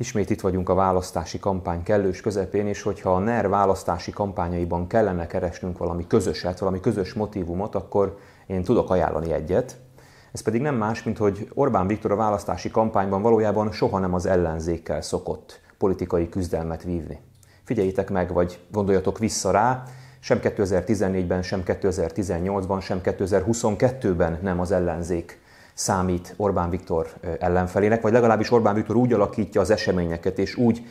Ismét itt vagyunk a választási kampány kellős közepén, és hogyha a NER választási kampányaiban kellene keresnünk valami közöset, valami közös motivumot, akkor én tudok ajánlani egyet. Ez pedig nem más, mint hogy Orbán Viktor a választási kampányban valójában soha nem az ellenzékkel szokott politikai küzdelmet vívni. Figyeljétek meg, vagy gondoljatok vissza rá, sem 2014-ben, sem 2018-ban, sem 2022-ben nem az ellenzék számít Orbán Viktor ellenfelének, vagy legalábbis Orbán Viktor úgy alakítja az eseményeket, és úgy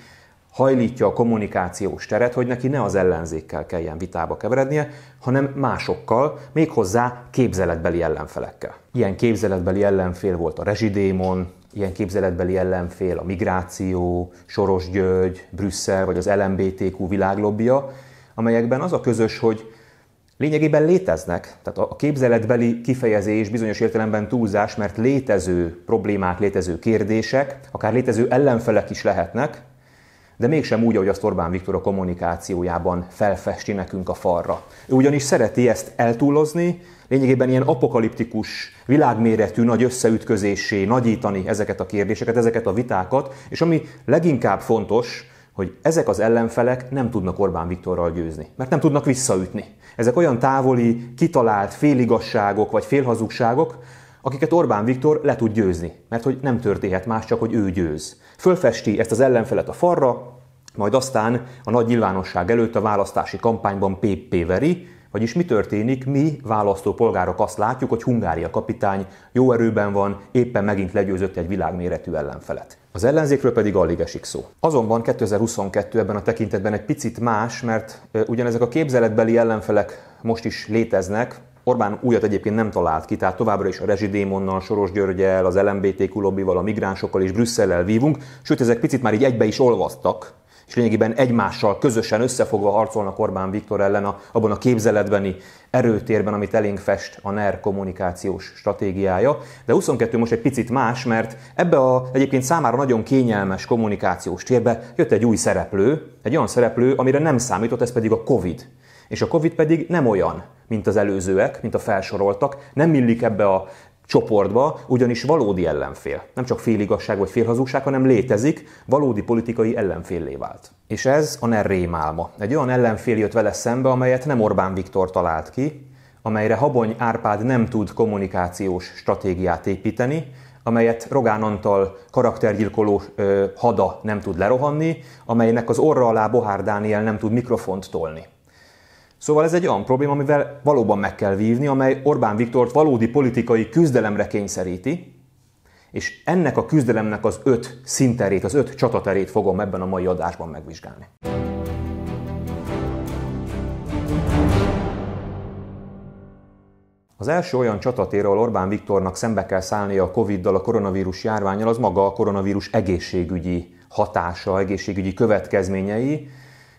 hajlítja a kommunikációs teret, hogy neki ne az ellenzékkel kelljen vitába keverednie, hanem másokkal, méghozzá képzeletbeli ellenfelekkel. Ilyen képzeletbeli ellenfél volt a rezsidémon, ilyen képzeletbeli ellenfél a migráció, Soros György, Brüsszel vagy az LMBTQ világlobbia, amelyekben az a közös, hogy lényegében léteznek, tehát a képzeletbeli kifejezés bizonyos értelemben túlzás, mert létező problémák, létező kérdések, akár létező ellenfelek is lehetnek, de mégsem úgy, ahogy azt Orbán Viktor a kommunikációjában felfesti nekünk a falra. Ő ugyanis szereti ezt eltúlozni, lényegében ilyen apokaliptikus, világméretű nagy összeütközésé nagyítani ezeket a kérdéseket, ezeket a vitákat, és ami leginkább fontos, hogy ezek az ellenfelek nem tudnak Orbán Viktorral győzni, mert nem tudnak visszaütni. Ezek olyan távoli, kitalált féligasságok vagy félhazugságok, akiket Orbán Viktor le tud győzni, mert hogy nem történhet más, csak hogy ő győz. Fölfesti ezt az ellenfelet a farra, majd aztán a nagy nyilvánosság előtt a választási kampányban PP veri, vagyis mi történik? Mi választópolgárok azt látjuk, hogy Hungária kapitány jó erőben van, éppen megint legyőzött egy világméretű ellenfelet. Az ellenzékről pedig alig esik szó. Azonban 2022 ebben a tekintetben egy picit más, mert ugyanezek a képzeletbeli ellenfelek most is léteznek, Orbán újat egyébként nem talált ki, tehát továbbra is a rezsidémonnal, Soros Györgyel, az LMBTQ lobbival, a migránsokkal és Brüsszellel vívunk, sőt ezek picit már így egybe is olvasztak, és lényegében egymással közösen összefogva harcolnak Orbán Viktor ellen a, abban a képzeletbeni erőtérben, amit elénk fest a NER kommunikációs stratégiája. De 22 most egy picit más, mert ebbe a egyébként számára nagyon kényelmes kommunikációs térbe jött egy új szereplő, egy olyan szereplő, amire nem számított, ez pedig a Covid. És a Covid pedig nem olyan, mint az előzőek, mint a felsoroltak, nem illik ebbe a csoportba, ugyanis valódi ellenfél. Nem csak féligasság vagy félhazugság, hanem létezik, valódi politikai ellenféllé vált. És ez a NER rémálma. Egy olyan ellenfél jött vele szembe, amelyet nem Orbán Viktor talált ki, amelyre Habony Árpád nem tud kommunikációs stratégiát építeni, amelyet Rogán Antal karaktergyilkoló ö, hada nem tud lerohanni, amelynek az orra alá Bohár Dániel nem tud mikrofont tolni. Szóval ez egy olyan probléma, amivel valóban meg kell vívni, amely Orbán Viktort valódi politikai küzdelemre kényszeríti, és ennek a küzdelemnek az öt szinterét, az öt csataterét fogom ebben a mai adásban megvizsgálni. Az első olyan csatatér, ahol Orbán Viktornak szembe kell szállnia a Covid-dal, a koronavírus járványal, az maga a koronavírus egészségügyi hatása, egészségügyi következményei,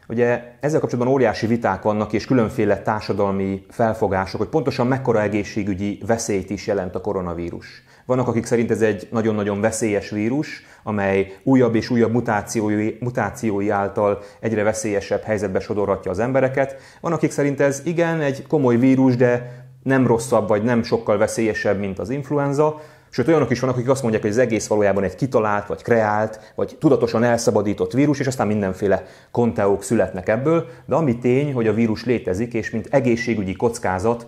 Ugye ezzel kapcsolatban óriási viták vannak, és különféle társadalmi felfogások, hogy pontosan mekkora egészségügyi veszélyt is jelent a koronavírus. Vannak, akik szerint ez egy nagyon-nagyon veszélyes vírus, amely újabb és újabb mutációi, mutációi által egyre veszélyesebb helyzetbe sodorhatja az embereket. Van, akik szerint ez igen, egy komoly vírus, de nem rosszabb vagy nem sokkal veszélyesebb, mint az influenza. Sőt, olyanok is vannak, akik azt mondják, hogy az egész valójában egy kitalált, vagy kreált, vagy tudatosan elszabadított vírus, és aztán mindenféle konteók születnek ebből, de ami tény, hogy a vírus létezik, és mint egészségügyi kockázat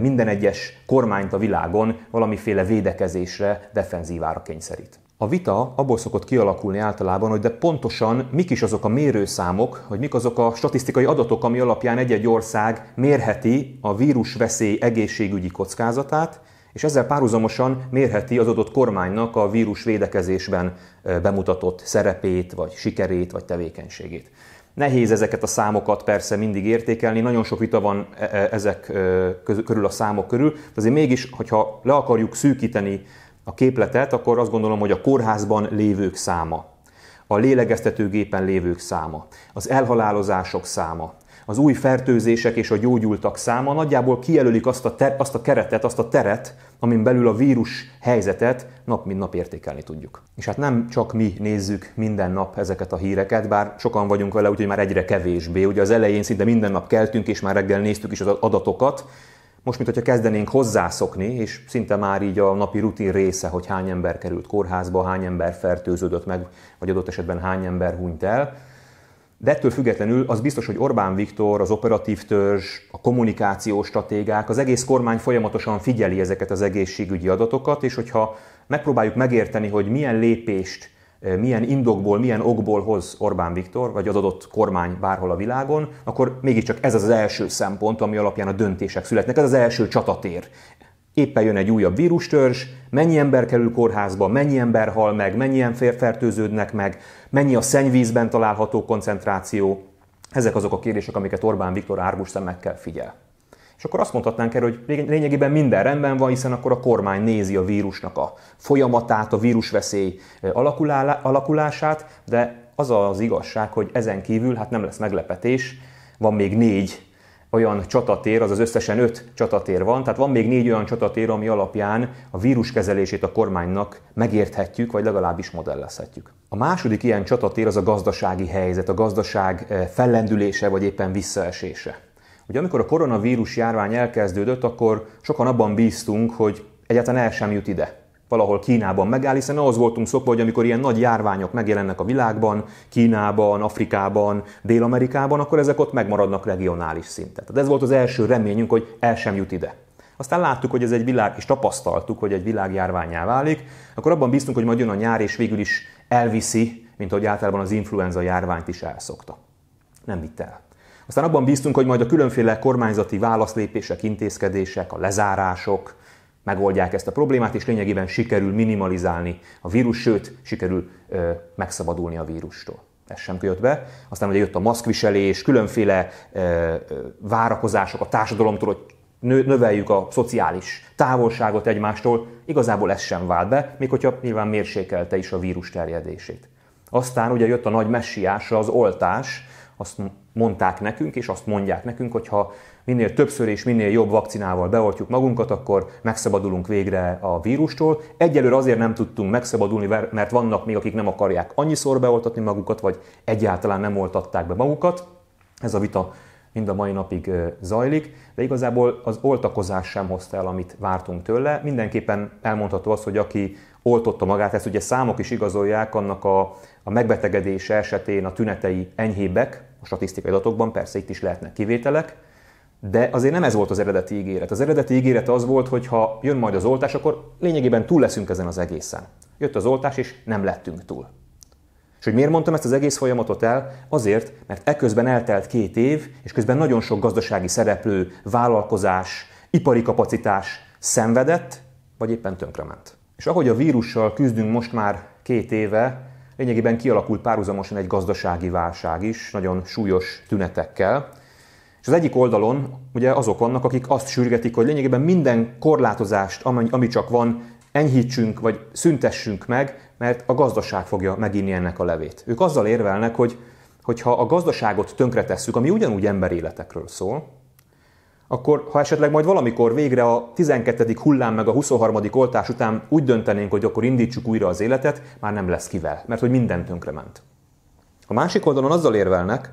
minden egyes kormányt a világon valamiféle védekezésre, defenzívára kényszerít. A vita abból szokott kialakulni általában, hogy de pontosan mik is azok a mérőszámok, hogy mik azok a statisztikai adatok, ami alapján egy-egy ország mérheti a vírusveszély egészségügyi kockázatát, és ezzel párhuzamosan mérheti az adott kormánynak a vírus védekezésben bemutatott szerepét, vagy sikerét, vagy tevékenységét. Nehéz ezeket a számokat persze mindig értékelni, nagyon sok vita van e, e, ezek körül a számok körül, de azért mégis, hogyha le akarjuk szűkíteni a képletet, akkor azt gondolom, hogy a kórházban lévők száma, a lélegeztetőgépen lévők száma, az elhalálozások száma, az új fertőzések és a gyógyultak száma nagyjából kijelölik azt a, ter, azt a keretet, azt a teret, amin belül a vírus helyzetet nap mint nap értékelni tudjuk. És hát nem csak mi nézzük minden nap ezeket a híreket, bár sokan vagyunk vele, úgyhogy már egyre kevésbé. Ugye az elején szinte minden nap keltünk, és már reggel néztük is az adatokat, most, mint hogyha kezdenénk hozzászokni, és szinte már így a napi rutin része, hogy hány ember került kórházba, hány ember fertőződött meg, vagy adott esetben hány ember hunyt el. De ettől függetlenül az biztos, hogy Orbán Viktor, az operatív törzs, a kommunikációs stratégák, az egész kormány folyamatosan figyeli ezeket az egészségügyi adatokat, és hogyha megpróbáljuk megérteni, hogy milyen lépést milyen indokból, milyen okból hoz Orbán Viktor, vagy az adott kormány bárhol a világon, akkor mégiscsak ez az, az első szempont, ami alapján a döntések születnek. Ez az első csatatér. Éppen jön egy újabb vírustörzs, mennyi ember kerül kórházba, mennyi ember hal meg, mennyien fertőződnek meg, mennyi a szennyvízben található koncentráció. Ezek azok a kérdések, amiket Orbán Viktor árgus szemekkel figyel. És akkor azt mondhatnánk erről, hogy lényegében minden rendben van, hiszen akkor a kormány nézi a vírusnak a folyamatát, a vírusveszély alakulását, de az az igazság, hogy ezen kívül hát nem lesz meglepetés, van még négy olyan csatatér, azaz összesen öt csatatér van, tehát van még négy olyan csatatér, ami alapján a víruskezelését a kormánynak megérthetjük, vagy legalábbis modellezhetjük. A második ilyen csatatér az a gazdasági helyzet, a gazdaság fellendülése, vagy éppen visszaesése. Ugye amikor a koronavírus járvány elkezdődött, akkor sokan abban bíztunk, hogy egyáltalán el sem jut ide. Valahol Kínában megáll, hiszen ahhoz voltunk szokva, hogy amikor ilyen nagy járványok megjelennek a világban, Kínában, Afrikában, Dél-Amerikában, akkor ezek ott megmaradnak regionális szinten. Tehát ez volt az első reményünk, hogy el sem jut ide. Aztán láttuk, hogy ez egy világ, és tapasztaltuk, hogy egy világjárványá válik, akkor abban bíztunk, hogy majd jön a nyár, és végül is elviszi, mint ahogy általában az influenza járványt is elszokta. Nem vitt el. Aztán abban bíztunk, hogy majd a különféle kormányzati válaszlépések, intézkedések, a lezárások megoldják ezt a problémát, és lényegében sikerül minimalizálni a vírus, sőt, sikerül ö, megszabadulni a vírustól. Ez sem jött be. Aztán ugye jött a maszkviselés, különféle ö, ö, várakozások a társadalomtól, hogy növeljük a szociális távolságot egymástól, igazából ez sem vált be, még hogyha nyilván mérsékelte is a vírus terjedését. Aztán ugye jött a nagy messiása, az oltás, azt mondták nekünk, és azt mondják nekünk, hogy ha minél többször és minél jobb vakcinával beoltjuk magunkat, akkor megszabadulunk végre a vírustól. Egyelőre azért nem tudtunk megszabadulni, mert vannak még, akik nem akarják annyiszor beoltatni magukat, vagy egyáltalán nem oltatták be magukat. Ez a vita mind a mai napig zajlik, de igazából az oltakozás sem hozta el, amit vártunk tőle. Mindenképpen elmondható az, hogy aki oltotta magát, ezt ugye számok is igazolják, annak a, a megbetegedése esetén a tünetei enyhébbek, a statisztikai adatokban, persze itt is lehetnek kivételek, de azért nem ez volt az eredeti ígéret. Az eredeti ígéret az volt, hogy ha jön majd az oltás, akkor lényegében túl leszünk ezen az egészen. Jött az oltás, és nem lettünk túl. És hogy miért mondtam ezt az egész folyamatot el? Azért, mert ekközben eltelt két év, és közben nagyon sok gazdasági szereplő, vállalkozás, ipari kapacitás szenvedett, vagy éppen tönkrement. És ahogy a vírussal küzdünk most már két éve, lényegében kialakult párhuzamosan egy gazdasági válság is, nagyon súlyos tünetekkel. És az egyik oldalon ugye azok vannak, akik azt sürgetik, hogy lényegében minden korlátozást, ami, ami csak van, enyhítsünk vagy szüntessünk meg, mert a gazdaság fogja meginni ennek a levét. Ők azzal érvelnek, hogy hogyha a gazdaságot tönkretesszük, ami ugyanúgy emberéletekről szól, akkor ha esetleg majd valamikor végre a 12. hullám meg a 23. oltás után úgy döntenénk, hogy akkor indítsuk újra az életet, már nem lesz kivel, mert hogy minden tönkrement. A másik oldalon azzal érvelnek,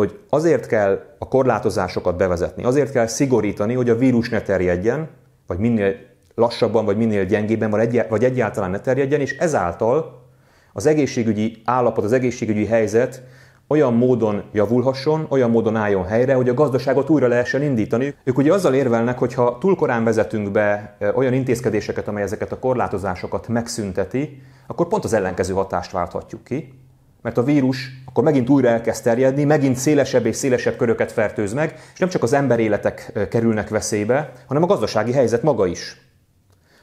hogy azért kell a korlátozásokat bevezetni, azért kell szigorítani, hogy a vírus ne terjedjen, vagy minél lassabban, vagy minél gyengébben, vagy egyáltalán ne terjedjen, és ezáltal az egészségügyi állapot, az egészségügyi helyzet olyan módon javulhasson, olyan módon álljon helyre, hogy a gazdaságot újra lehessen indítani. Ők ugye azzal érvelnek, hogy ha túl korán vezetünk be olyan intézkedéseket, amely ezeket a korlátozásokat megszünteti, akkor pont az ellenkező hatást válthatjuk ki, mert a vírus akkor megint újra elkezd terjedni, megint szélesebb és szélesebb köröket fertőz meg, és nem csak az emberéletek kerülnek veszélybe, hanem a gazdasági helyzet maga is.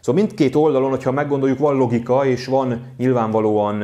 Szóval mindkét oldalon, hogyha meggondoljuk, van logika, és van nyilvánvalóan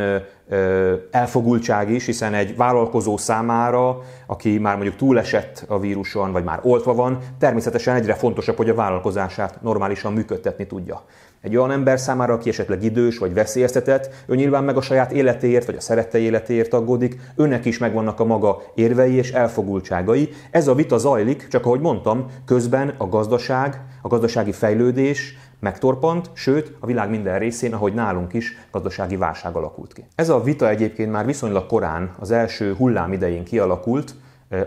elfogultság is, hiszen egy vállalkozó számára, aki már mondjuk túlesett a víruson, vagy már oltva van, természetesen egyre fontosabb, hogy a vállalkozását normálisan működtetni tudja. Egy olyan ember számára, aki esetleg idős vagy veszélyeztetett, ő nyilván meg a saját életéért vagy a szerette életéért aggódik, önnek is megvannak a maga érvei és elfogultságai. Ez a vita zajlik, csak ahogy mondtam, közben a gazdaság, a gazdasági fejlődés, megtorpant, sőt a világ minden részén, ahogy nálunk is, gazdasági válság alakult ki. Ez a vita egyébként már viszonylag korán, az első hullám idején kialakult,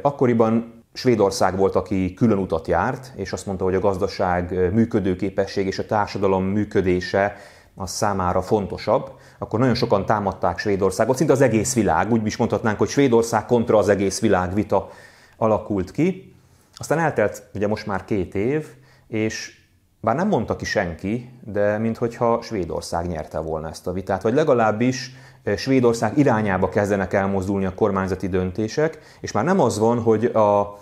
akkoriban Svédország volt, aki külön utat járt, és azt mondta, hogy a gazdaság működőképesség és a társadalom működése az számára fontosabb, akkor nagyon sokan támadták Svédországot, szinte az egész világ, úgy is mondhatnánk, hogy Svédország kontra az egész világ vita alakult ki. Aztán eltelt ugye most már két év, és bár nem mondta ki senki, de minthogyha Svédország nyerte volna ezt a vitát, vagy legalábbis Svédország irányába kezdenek elmozdulni a kormányzati döntések, és már nem az van, hogy a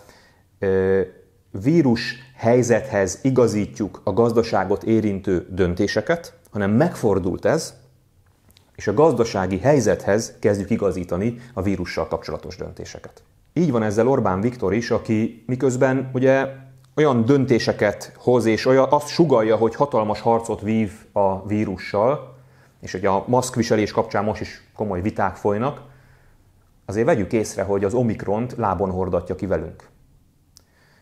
vírus helyzethez igazítjuk a gazdaságot érintő döntéseket, hanem megfordult ez, és a gazdasági helyzethez kezdjük igazítani a vírussal kapcsolatos döntéseket. Így van ezzel Orbán Viktor is, aki miközben ugye olyan döntéseket hoz, és olyan, azt sugalja, hogy hatalmas harcot vív a vírussal, és hogy a maszkviselés kapcsán most is komoly viták folynak, azért vegyük észre, hogy az Omikront lábon hordatja ki velünk.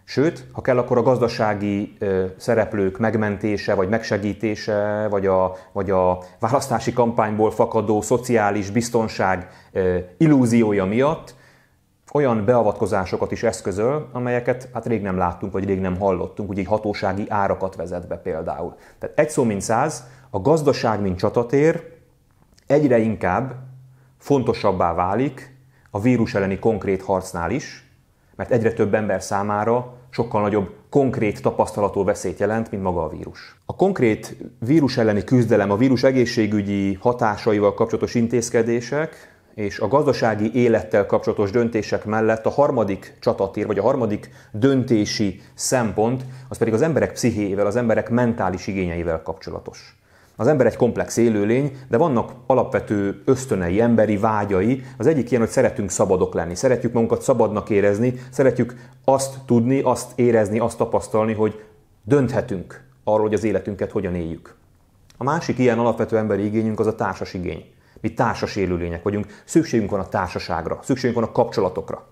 Sőt, ha kell, akkor a gazdasági szereplők megmentése, vagy megsegítése, vagy a, vagy a választási kampányból fakadó szociális biztonság illúziója miatt olyan beavatkozásokat is eszközöl, amelyeket hát rég nem láttunk, vagy rég nem hallottunk, ugye hatósági árakat vezet be például. Tehát egy szó mint száz, a gazdaság, mint csatatér egyre inkább fontosabbá válik a vírus elleni konkrét harcnál is, mert egyre több ember számára sokkal nagyobb konkrét tapasztalatú veszélyt jelent, mint maga a vírus. A konkrét vírus elleni küzdelem, a vírus egészségügyi hatásaival kapcsolatos intézkedések és a gazdasági élettel kapcsolatos döntések mellett a harmadik csatatér, vagy a harmadik döntési szempont, az pedig az emberek pszichéjével, az emberek mentális igényeivel kapcsolatos. Az ember egy komplex élőlény, de vannak alapvető ösztönei, emberi vágyai. Az egyik ilyen, hogy szeretünk szabadok lenni, szeretjük magunkat szabadnak érezni, szeretjük azt tudni, azt érezni, azt tapasztalni, hogy dönthetünk arról, hogy az életünket hogyan éljük. A másik ilyen alapvető emberi igényünk az a társas igény. Mi társas élőlények vagyunk, szükségünk van a társaságra, szükségünk van a kapcsolatokra.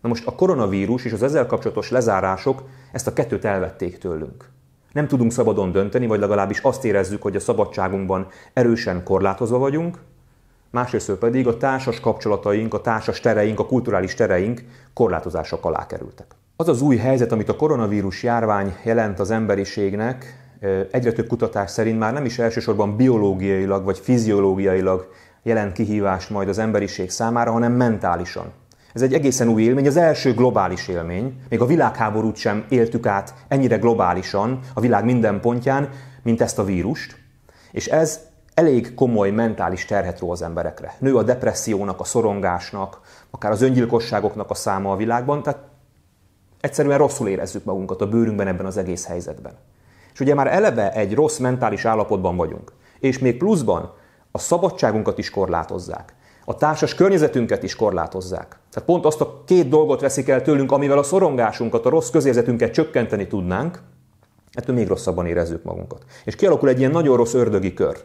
Na most a koronavírus és az ezzel kapcsolatos lezárások ezt a kettőt elvették tőlünk. Nem tudunk szabadon dönteni, vagy legalábbis azt érezzük, hogy a szabadságunkban erősen korlátozva vagyunk, másrészt pedig a társas kapcsolataink, a társas tereink, a kulturális tereink korlátozások alá kerültek. Az az új helyzet, amit a koronavírus járvány jelent az emberiségnek, egyre több kutatás szerint már nem is elsősorban biológiailag vagy fiziológiailag jelent kihívást majd az emberiség számára, hanem mentálisan. Ez egy egészen új élmény, az első globális élmény. Még a világháborút sem éltük át ennyire globálisan, a világ minden pontján, mint ezt a vírust. És ez elég komoly mentális terhet ró az emberekre. Nő a depressziónak, a szorongásnak, akár az öngyilkosságoknak a száma a világban, tehát egyszerűen rosszul érezzük magunkat a bőrünkben ebben az egész helyzetben. És ugye már eleve egy rossz mentális állapotban vagyunk, és még pluszban a szabadságunkat is korlátozzák a társas környezetünket is korlátozzák. Tehát pont azt a két dolgot veszik el tőlünk, amivel a szorongásunkat, a rossz közérzetünket csökkenteni tudnánk, ettől még rosszabban érezzük magunkat. És kialakul egy ilyen nagyon rossz ördögi kör.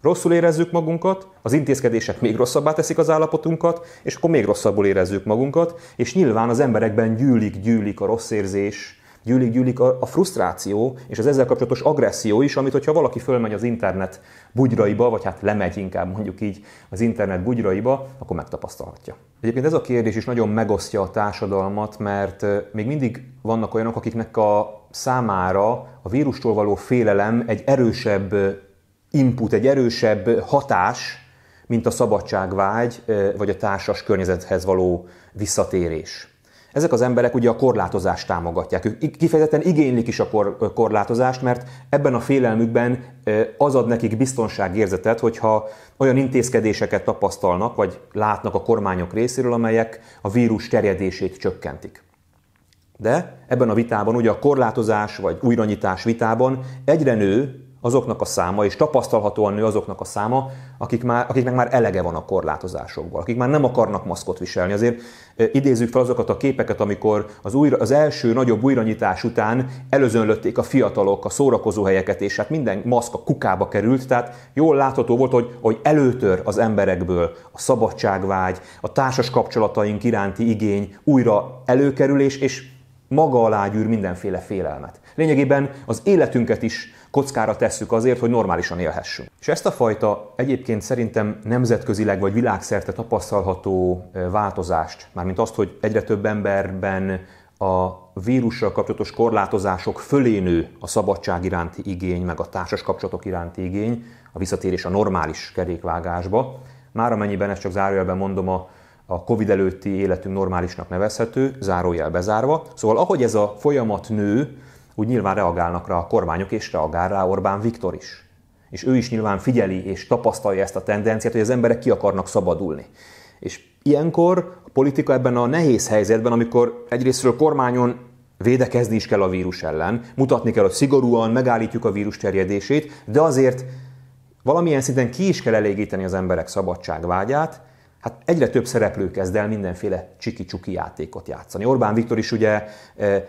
Rosszul érezzük magunkat, az intézkedések még rosszabbá teszik az állapotunkat, és akkor még rosszabbul érezzük magunkat, és nyilván az emberekben gyűlik, gyűlik a rossz érzés, gyűlik, gyűlik a, a frusztráció és az ezzel kapcsolatos agresszió is, amit hogyha valaki fölmegy az internet bugyraiba, vagy hát lemegy inkább mondjuk így az internet bugyraiba, akkor megtapasztalhatja. Egyébként ez a kérdés is nagyon megosztja a társadalmat, mert még mindig vannak olyanok, akiknek a számára a vírustól való félelem egy erősebb input, egy erősebb hatás, mint a szabadságvágy, vagy a társas környezethez való visszatérés. Ezek az emberek ugye a korlátozást támogatják. Ők kifejezetten igénylik is a kor, korlátozást, mert ebben a félelmükben az ad nekik biztonságérzetet, hogyha olyan intézkedéseket tapasztalnak, vagy látnak a kormányok részéről, amelyek a vírus terjedését csökkentik. De ebben a vitában, ugye a korlátozás vagy újranyitás vitában egyre nő azoknak a száma, és tapasztalhatóan nő azoknak a száma, akik már, akiknek már elege van a korlátozásokból, akik már nem akarnak maszkot viselni. Azért idézzük fel azokat a képeket, amikor az, újra, az első nagyobb újranyitás után előzönlötték a fiatalok a szórakozó helyeket, és hát minden maszk a kukába került, tehát jól látható volt, hogy, hogy előtör az emberekből a szabadságvágy, a társas kapcsolataink iránti igény újra előkerülés, és maga alá gyűr mindenféle félelmet. Lényegében az életünket is kockára tesszük azért, hogy normálisan élhessünk. És ezt a fajta egyébként szerintem nemzetközileg vagy világszerte tapasztalható változást, mármint azt, hogy egyre több emberben a vírussal kapcsolatos korlátozások fölé nő a szabadság iránti igény, meg a társas kapcsolatok iránti igény, a visszatérés a normális kerékvágásba. Már amennyiben ezt csak zárójelben mondom, a, a Covid előtti életünk normálisnak nevezhető, zárójel bezárva. Szóval ahogy ez a folyamat nő, úgy nyilván reagálnak rá a kormányok, és reagál rá Orbán Viktor is. És ő is nyilván figyeli és tapasztalja ezt a tendenciát, hogy az emberek ki akarnak szabadulni. És ilyenkor a politika ebben a nehéz helyzetben, amikor egyrésztről kormányon védekezni is kell a vírus ellen, mutatni kell, hogy szigorúan megállítjuk a vírus terjedését, de azért valamilyen szinten ki is kell elégíteni az emberek szabadságvágyát, hát egyre több szereplő kezd el mindenféle csiki-csuki játékot játszani. Orbán Viktor is ugye eh,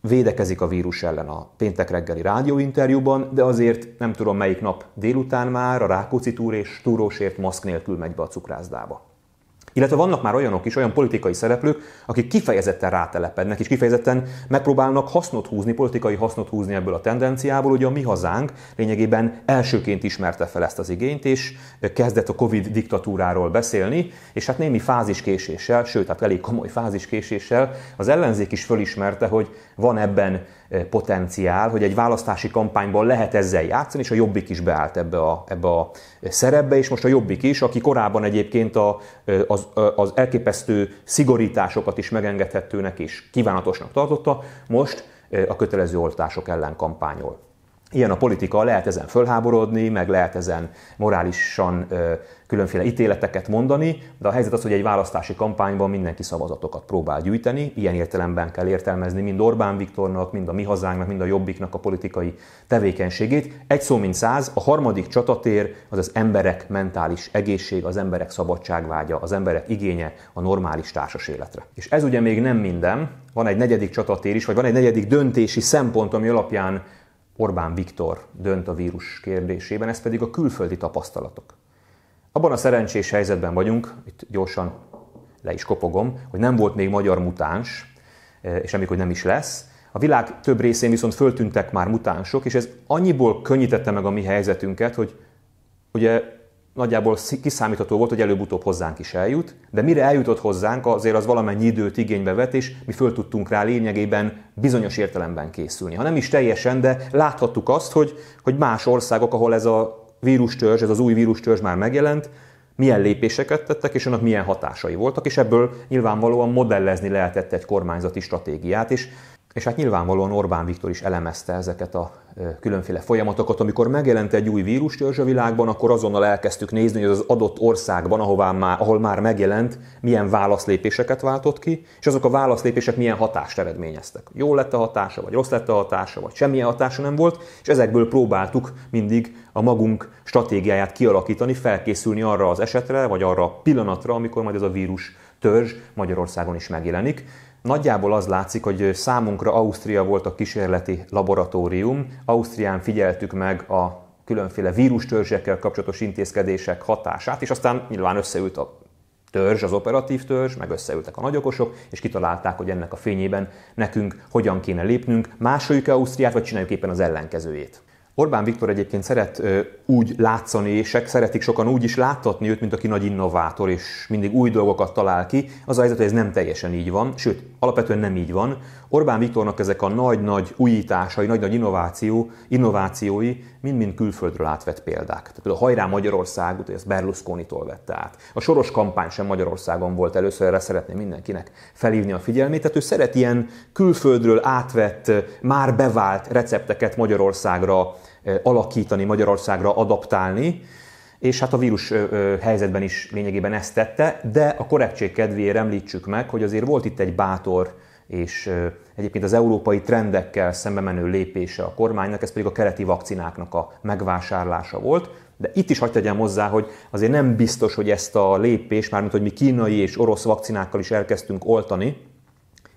védekezik a vírus ellen a péntek reggeli rádióinterjúban, de azért nem tudom melyik nap délután már a Rákóczi túr és túrósért maszk nélkül megy be a cukrászdába. Illetve vannak már olyanok is, olyan politikai szereplők, akik kifejezetten rátelepednek, és kifejezetten megpróbálnak hasznot húzni, politikai hasznot húzni ebből a tendenciából. Ugye a mi hazánk lényegében elsőként ismerte fel ezt az igényt, és kezdett a Covid diktatúráról beszélni, és hát némi fáziskéséssel, sőt, hát elég komoly fáziskéséssel az ellenzék is fölismerte, hogy van ebben potenciál, hogy egy választási kampányban lehet ezzel játszani, és a Jobbik is beállt ebbe a, ebbe a szerepbe, és most a Jobbik is, aki korábban egyébként a, az, az elképesztő szigorításokat is megengedhetőnek és kívánatosnak tartotta, most a kötelező oltások ellen kampányol. Ilyen a politika, lehet ezen fölháborodni, meg lehet ezen morálisan különféle ítéleteket mondani, de a helyzet az, hogy egy választási kampányban mindenki szavazatokat próbál gyűjteni, ilyen értelemben kell értelmezni mind Orbán Viktornak, mind a mi hazánknak, mind a Jobbiknak a politikai tevékenységét. Egy szó mint száz, a harmadik csatatér az az emberek mentális egészség, az emberek szabadságvágya, az emberek igénye a normális társas életre. És ez ugye még nem minden, van egy negyedik csatatér is, vagy van egy negyedik döntési szempont, ami alapján Orbán Viktor dönt a vírus kérdésében, ez pedig a külföldi tapasztalatok. Abban a szerencsés helyzetben vagyunk, itt gyorsan le is kopogom, hogy nem volt még magyar mutáns, eh, és amikor nem is lesz. A világ több részén viszont föltűntek már mutánsok, és ez annyiból könnyítette meg a mi helyzetünket, hogy ugye nagyjából kiszámítható volt, hogy előbb-utóbb hozzánk is eljut, de mire eljutott hozzánk, azért az valamennyi időt igénybe vett, és mi föl tudtunk rá lényegében bizonyos értelemben készülni. Ha nem is teljesen, de láthattuk azt, hogy, hogy más országok, ahol ez a vírustörzs, ez az új vírustörzs már megjelent, milyen lépéseket tettek, és annak milyen hatásai voltak, és ebből nyilvánvalóan modellezni lehetett egy kormányzati stratégiát, és és hát nyilvánvalóan Orbán Viktor is elemezte ezeket a különféle folyamatokat. Amikor megjelent egy új vírustörzs a világban, akkor azonnal elkezdtük nézni, hogy az adott országban, ahová már, ahol már megjelent, milyen válaszlépéseket váltott ki, és azok a válaszlépések milyen hatást eredményeztek. Jó lett a hatása, vagy rossz lett a hatása, vagy semmilyen hatása nem volt, és ezekből próbáltuk mindig a magunk stratégiáját kialakítani, felkészülni arra az esetre, vagy arra a pillanatra, amikor majd ez a vírus törzs Magyarországon is megjelenik. Nagyjából az látszik, hogy számunkra Ausztria volt a kísérleti laboratórium. Ausztrián figyeltük meg a különféle vírustörzsekkel kapcsolatos intézkedések hatását, és aztán nyilván összeült a törzs, az operatív törzs, meg összeültek a nagyokosok, és kitalálták, hogy ennek a fényében nekünk hogyan kéne lépnünk, másoljuk -e Ausztriát, vagy csináljuk éppen az ellenkezőjét. Orbán Viktor egyébként szeret úgy látszani, és szeretik sokan úgy is láttatni őt, mint aki nagy innovátor, és mindig új dolgokat talál ki. Az a helyzet, hogy ez nem teljesen így van, sőt, alapvetően nem így van. Orbán Viktornak ezek a nagy-nagy újításai, nagy-nagy innováció, innovációi mind-mind külföldről átvett példák. Tehát a Hajrá Magyarország, ezt Berlusconi-tól vette át. A soros kampány sem Magyarországon volt először, erre szeretném mindenkinek felhívni a figyelmét. Tehát ő szeret ilyen külföldről átvett, már bevált recepteket Magyarországra alakítani, Magyarországra adaptálni, és hát a vírus helyzetben is lényegében ezt tette, de a korrektség kedvéért említsük meg, hogy azért volt itt egy bátor és egyébként az európai trendekkel szembe menő lépése a kormánynak, ez pedig a keleti vakcináknak a megvásárlása volt. De itt is hagyd tegyem hozzá, hogy azért nem biztos, hogy ezt a lépést, mármint hogy mi kínai és orosz vakcinákkal is elkezdtünk oltani,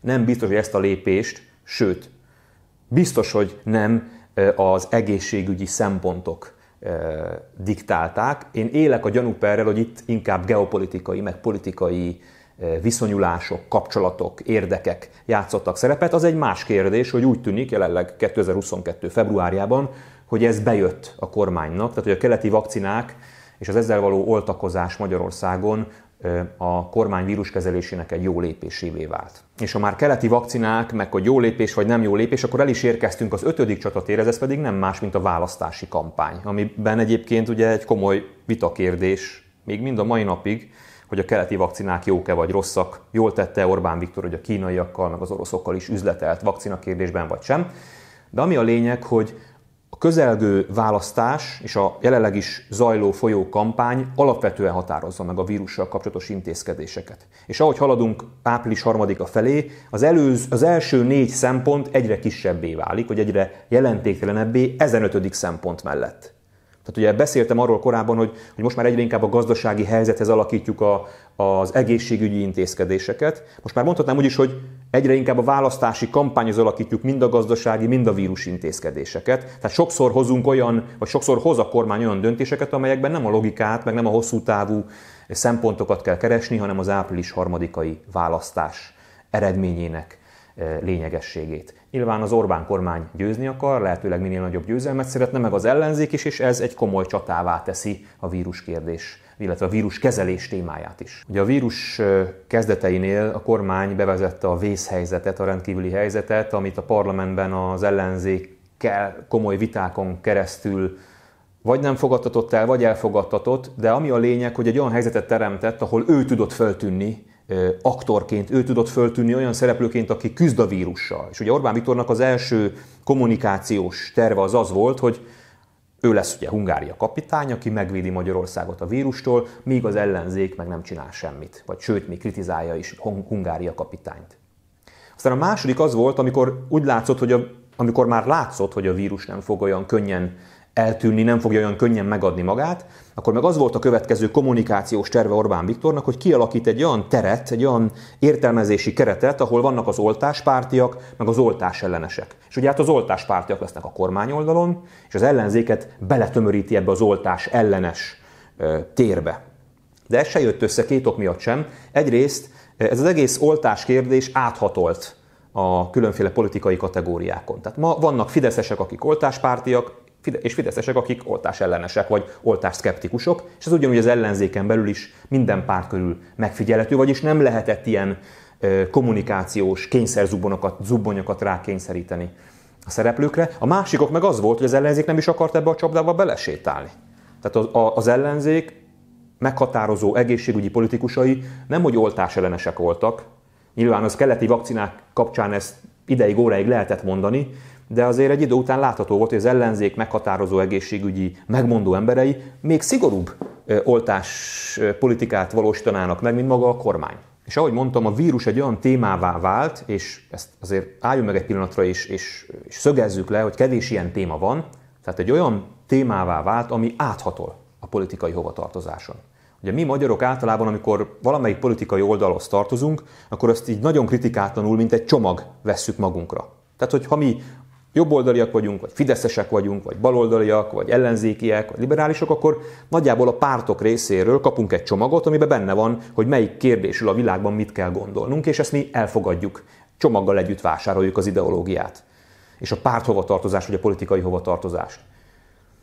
nem biztos, hogy ezt a lépést, sőt, biztos, hogy nem az egészségügyi szempontok diktálták. Én élek a gyanúperrel, hogy itt inkább geopolitikai, meg politikai viszonyulások, kapcsolatok, érdekek játszottak szerepet. Az egy más kérdés, hogy úgy tűnik jelenleg 2022. februárjában, hogy ez bejött a kormánynak, tehát hogy a keleti vakcinák és az ezzel való oltakozás Magyarországon a kormány víruskezelésének egy jó lépésévé vált. És ha már keleti vakcinák, meg hogy jó lépés vagy nem jó lépés, akkor el is érkeztünk az ötödik csatatérhez, ez pedig nem más, mint a választási kampány, amiben egyébként ugye egy komoly vitakérdés, még mind a mai napig, hogy a keleti vakcinák jók-e vagy rosszak. Jól tette Orbán Viktor, hogy a kínaiakkal, meg az oroszokkal is üzletelt vakcina kérdésben vagy sem. De ami a lényeg, hogy a közelgő választás és a jelenleg is zajló folyó kampány alapvetően határozza meg a vírussal kapcsolatos intézkedéseket. És ahogy haladunk április harmadika felé, az, előz, az első négy szempont egyre kisebbé válik, vagy egyre jelentéktelenebbé ezen ötödik szempont mellett. Tehát ugye beszéltem arról korábban, hogy, hogy most már egyre inkább a gazdasági helyzethez alakítjuk a, az egészségügyi intézkedéseket. Most már mondhatnám úgy is, hogy egyre inkább a választási kampányhoz alakítjuk mind a gazdasági, mind a vírus intézkedéseket. Tehát sokszor hozunk olyan, vagy sokszor hoz a kormány olyan döntéseket, amelyekben nem a logikát, meg nem a hosszú távú szempontokat kell keresni, hanem az április harmadikai választás eredményének lényegességét. Nyilván az Orbán kormány győzni akar, lehetőleg minél nagyobb győzelmet szeretne, meg az ellenzék is, és ez egy komoly csatává teszi a vírus kérdés, illetve a vírus kezelés témáját is. Ugye a vírus kezdeteinél a kormány bevezette a vészhelyzetet, a rendkívüli helyzetet, amit a parlamentben az ellenzékkel komoly vitákon keresztül vagy nem fogadtatott el, vagy elfogadtatott, de ami a lényeg, hogy egy olyan helyzetet teremtett, ahol ő tudott föltűnni, aktorként, ő tudott föltűnni olyan szereplőként, aki küzd a vírussal. És ugye Orbán Viktornak az első kommunikációs terve az az volt, hogy ő lesz ugye Hungária kapitány, aki megvédi Magyarországot a vírustól, míg az ellenzék meg nem csinál semmit, vagy sőt, még kritizálja is Hungária kapitányt. Aztán a második az volt, amikor úgy látszott, hogy a, amikor már látszott, hogy a vírus nem fog olyan könnyen eltűnni, nem fogja olyan könnyen megadni magát, akkor meg az volt a következő kommunikációs terve Orbán Viktornak, hogy kialakít egy olyan teret, egy olyan értelmezési keretet, ahol vannak az oltáspártiak, meg az oltás ellenesek. És ugye hát az oltáspártiak lesznek a kormány oldalon, és az ellenzéket beletömöríti ebbe az oltás ellenes térbe. De ez se jött össze két ok miatt sem. Egyrészt ez az egész oltás kérdés áthatolt a különféle politikai kategóriákon. Tehát ma vannak fideszesek, akik oltáspártiak, és fideszesek, akik oltás ellenesek vagy oltás szkeptikusok, és ez ugyanúgy az ellenzéken belül is minden párt körül megfigyelhető, vagyis nem lehetett ilyen kommunikációs kényszerzubbonyokat zubbonyokat rákényszeríteni a szereplőkre. A másikok meg az volt, hogy az ellenzék nem is akart ebbe a csapdába belesétálni. Tehát az, az ellenzék meghatározó egészségügyi politikusai nem, hogy oltás ellenesek voltak, nyilván az keleti vakcinák kapcsán ezt ideig, óráig lehetett mondani, de azért egy idő után látható volt, hogy az ellenzék meghatározó egészségügyi megmondó emberei még szigorúbb oltás politikát valósítanának meg, mint maga a kormány. És ahogy mondtam, a vírus egy olyan témává vált, és ezt azért álljunk meg egy pillanatra és, és, és szögezzük le, hogy kevés ilyen téma van, tehát egy olyan témává vált, ami áthatol a politikai hovatartozáson. Ugye mi magyarok általában, amikor valamelyik politikai oldalhoz tartozunk, akkor azt így nagyon kritikátlanul, mint egy csomag vesszük magunkra. Tehát, hogy ha mi jobboldaliak vagyunk, vagy fideszesek vagyunk, vagy baloldaliak, vagy ellenzékiek, vagy liberálisok, akkor nagyjából a pártok részéről kapunk egy csomagot, amiben benne van, hogy melyik kérdésről a világban mit kell gondolnunk, és ezt mi elfogadjuk. Csomaggal együtt vásároljuk az ideológiát. És a párt hovatartozás, vagy a politikai hovatartozást.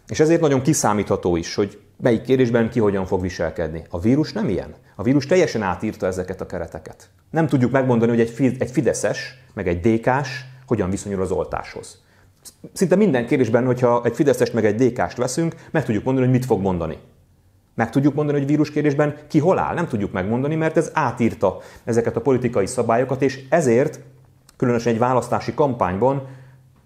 És ezért nagyon kiszámítható is, hogy melyik kérdésben ki hogyan fog viselkedni. A vírus nem ilyen. A vírus teljesen átírta ezeket a kereteket. Nem tudjuk megmondani, hogy egy Fideszes, meg egy DK-s hogyan viszonyul az oltáshoz. Szinte minden kérdésben, hogyha egy Fideszest meg egy DK-st veszünk, meg tudjuk mondani, hogy mit fog mondani. Meg tudjuk mondani, hogy vírus kérdésben ki hol áll, nem tudjuk megmondani, mert ez átírta ezeket a politikai szabályokat, és ezért, különösen egy választási kampányban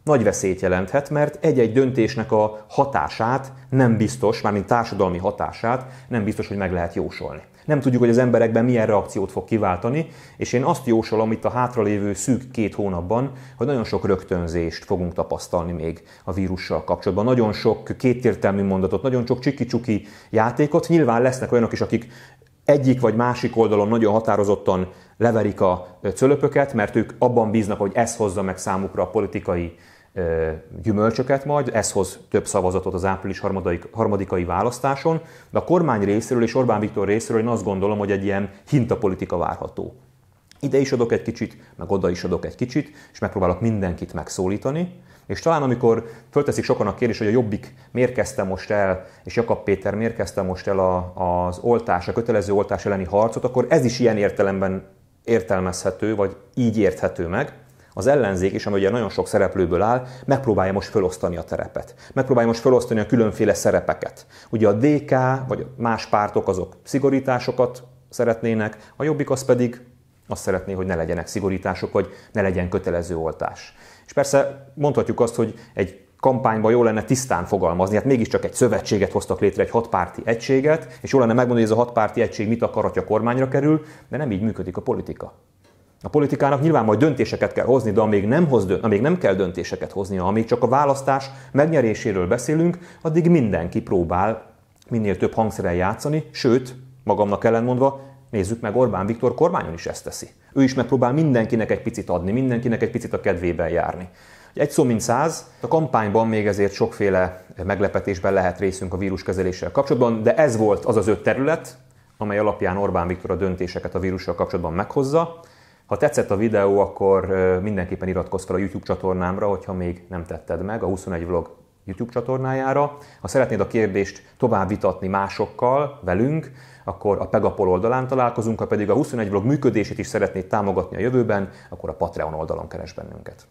nagy veszélyt jelenthet, mert egy-egy döntésnek a hatását nem biztos, mármint társadalmi hatását nem biztos, hogy meg lehet jósolni. Nem tudjuk, hogy az emberekben milyen reakciót fog kiváltani, és én azt jósolom itt a hátralévő szűk két hónapban, hogy nagyon sok rögtönzést fogunk tapasztalni még a vírussal kapcsolatban. Nagyon sok kétértelmű mondatot, nagyon sok csiki-csuki játékot. Nyilván lesznek olyanok is, akik egyik vagy másik oldalon nagyon határozottan leverik a cölöpöket, mert ők abban bíznak, hogy ez hozza meg számukra a politikai gyümölcsöket majd, ez hoz több szavazatot az április harmadik, harmadikai választáson, de a kormány részéről és Orbán Viktor részéről én azt gondolom, hogy egy ilyen hintapolitika várható. Ide is adok egy kicsit, meg oda is adok egy kicsit, és megpróbálok mindenkit megszólítani, És talán amikor fölteszik sokan a kérdés, hogy a Jobbik miért kezdte most el, és Jakab Péter miért kezdte most el a, az oltás, a kötelező oltás elleni harcot, akkor ez is ilyen értelemben értelmezhető, vagy így érthető meg. Az ellenzék is, ami ugye nagyon sok szereplőből áll, megpróbálja most felosztani a terepet. Megpróbálja most felosztani a különféle szerepeket. Ugye a DK, vagy más pártok azok szigorításokat szeretnének, a Jobbik az pedig azt szeretné, hogy ne legyenek szigorítások, vagy ne legyen kötelező oltás. És persze mondhatjuk azt, hogy egy kampányban jó lenne tisztán fogalmazni, hát mégiscsak egy szövetséget hoztak létre, egy hatpárti egységet, és jó lenne megmondani, hogy ez a hatpárti egység mit akar, hogyha kormányra kerül, de nem így működik a politika. A politikának nyilván majd döntéseket kell hozni, de amíg nem, hoz, amíg nem kell döntéseket hoznia, amíg csak a választás megnyeréséről beszélünk, addig mindenki próbál minél több hangszeren játszani, sőt, magamnak ellenmondva, nézzük meg, Orbán Viktor kormányon is ezt teszi. Ő is megpróbál mindenkinek egy picit adni, mindenkinek egy picit a kedvében járni. Egy szó mint száz, a kampányban még ezért sokféle meglepetésben lehet részünk a víruskezeléssel kapcsolatban, de ez volt az az öt terület, amely alapján Orbán Viktor a döntéseket a vírussal kapcsolatban meghozza. Ha tetszett a videó, akkor mindenképpen iratkozz fel a YouTube csatornámra, hogyha még nem tetted meg, a 21 vlog YouTube csatornájára. Ha szeretnéd a kérdést tovább vitatni másokkal, velünk, akkor a Pegapol oldalán találkozunk, ha pedig a 21 vlog működését is szeretnéd támogatni a jövőben, akkor a Patreon oldalon keres bennünket.